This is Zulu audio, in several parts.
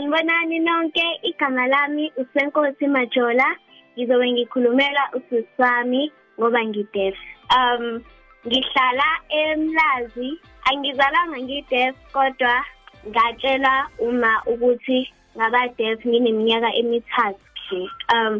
Sanibonani nonke igama lami uSenkosi Majola. Ngizobe ngikhulumela usisi wami ngoba ngidef um ngihlala eMlazi. Angizalanga ngidef kodwa ngatshela uma ukuthi ngaba def ngineminyaka emithathu um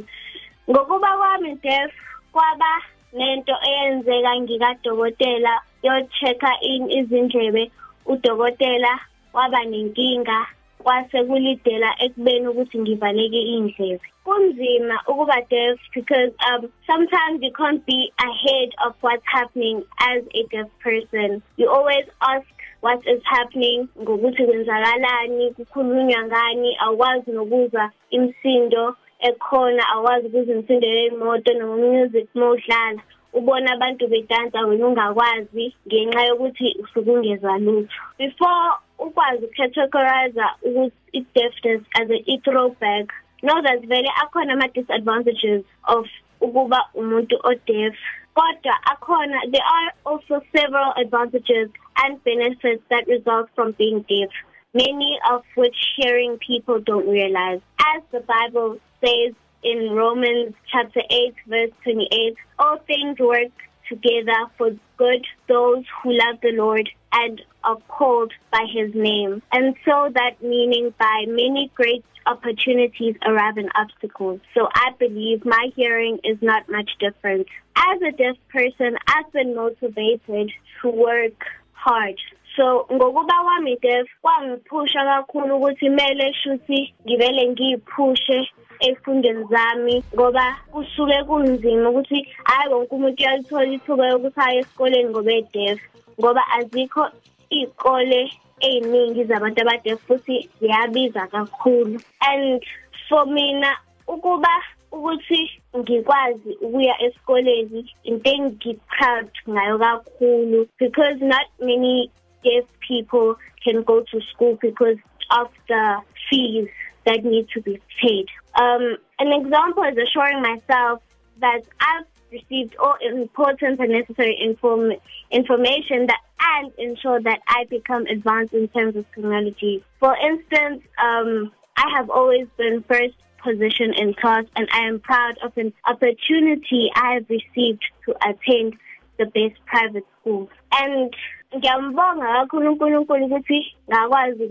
ngokuba kwami def kwaba nento eyenzeka ngikadokotela yo-check-a in izindlebe. Udokotela waba nenkinga kwase kulidela ekubeni ukuthi ngivaleke indlebe kunzima ukuba deaf because um sometimes you can't be ahead of what's happening as a deaf person. You always ask what is happening ngokuthi kwenzakalani kukhulunywa ngani awukwazi nokuzwa imsindo ekhona awukwazi ukuzwa imsindo yemoto noma music mawudlala ubona abantu bedansa wena ungakwazi ngenxa yokuthi usuke ungezwa lutho. Before ukwazi ucategorize ukuthi i-deafness as a i-throwback know that vele akhona ama-disadvantages of ukuba umuntu o-deaf kodwa akhona there are also several advantages and benefits that result from being deaf many of which hearing people don't realize. As the bible says in Romans chapter 8 verse 28, all things work together for good those who love the Lord and are called by his name. And so that meaning by many great opportunities arrive in obstacles. So I believe my hearing is not much different. As a deaf person, I've been motivated to work hard so ngokuba kwami deaf kwangiphusha kakhulu ukuthi kumele shuthi ngivele ngiyiphushe efundeni zami ngoba kusuke kunzima ukuthi hayi wonke umuntu uyalithola ithuba yokuthi aye esikoleni ngoba edef ngoba azikho iy'kole ey'ningi zabantu abadef futhi ziyabiza kakhulu. And for mina ukuba ukuthi ngikwazi ukuya esikoleni into engi-proud ngayo kakhulu because not many deaf people can go to school because of the fees that need to be paid. Um, an example is assuring myself that I've received all important and necessary inform information that and ensure that I become advanced in terms of technology. For instance, um, I have always been first position in class and I am proud of an opportunity I have received to attend the best private schools. And ngiyambonga kakhulu uNkulunkulu ukuthi ngakwazi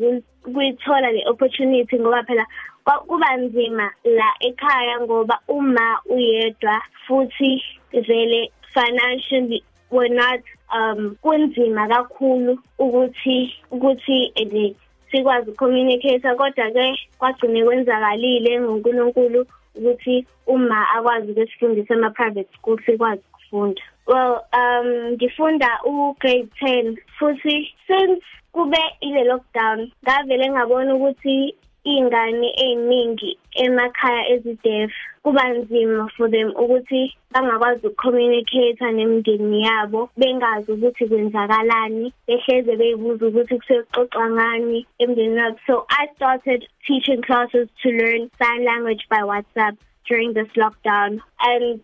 ukuyithola le opportunity ngoba phela kuba nzima la ekhaya ngoba uma uyedwa futhi vele financially we're not um kunzima kakhulu ukuthi ukuthi ene sikwazi ukucommunicate kodwa ke kwagcine kwenzakalile ngoNkulunkulu ukuthi uma akwazi ukusifundisa ema private school sikwazi ukufunda. Well um ngifunda u grade 10 futhi since kube ile lockdown ngavele ngabona ukuthi ingane eziningi emakhaya ezidef kuba nzima for them ukuthi bangakwazi ukucommunicate nemindeni yabo bengazi ukuthi kwenzakalani behleze beyibuza ukuthi kusexoxa ngani emndenini wabo. So i started teaching classes to learn sign language by whatsapp during this lockdown. And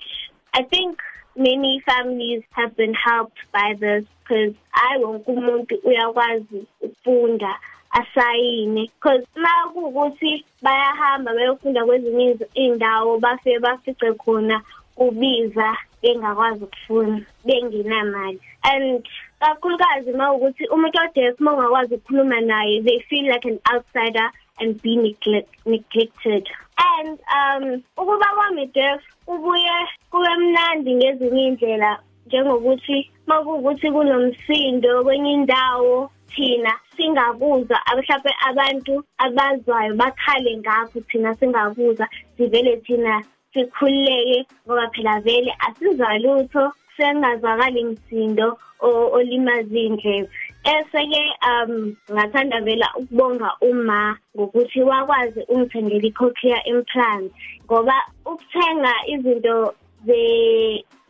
i think many families have been helped by this because I wonke umuntu uyakwazi ukufunda asayine. Because ma kuukuthi bayahamba bayofunda kwezinye indawo bafike bafice khona kubiza bengakwazi ukufunda bengenamali. And kakhulukazi ma ukuthi umuntu odeaf ma ungakwazi ukukhuluma naye they feel like an outsider and be neglect neglected. And um ukuba kwami deaf kubuye kube mnandi ngezinye indlela njengokuthi makuwukuthi kunomsindo kwenye indawo thina singabuza mhlawumbe abantu abazwayo bakhale ngakho thina singabuza sivele thina sikhululeke ngoba phela vele asizwa lutho sengazwakali msindo olimaza indlebe. Ese-ke um ngathanda vela ukubonga uma ngokuthi wakwazi ungithengela i-cochlear implant ngoba ukuthenga izinto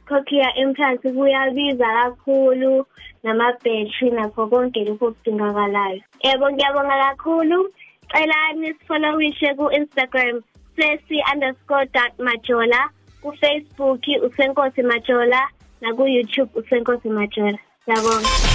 ze-cochlear implant kuyabiza kakhulu nama-battery nakho konke lokho okudingakalayo. Yebo ngiyabonga kakhulu. Celani sifollowishe ku-instagram sesi underscore dot majola. Kufacebook usenkosi majola. Naku-youtube usenkosi majola. Ngiyabonga.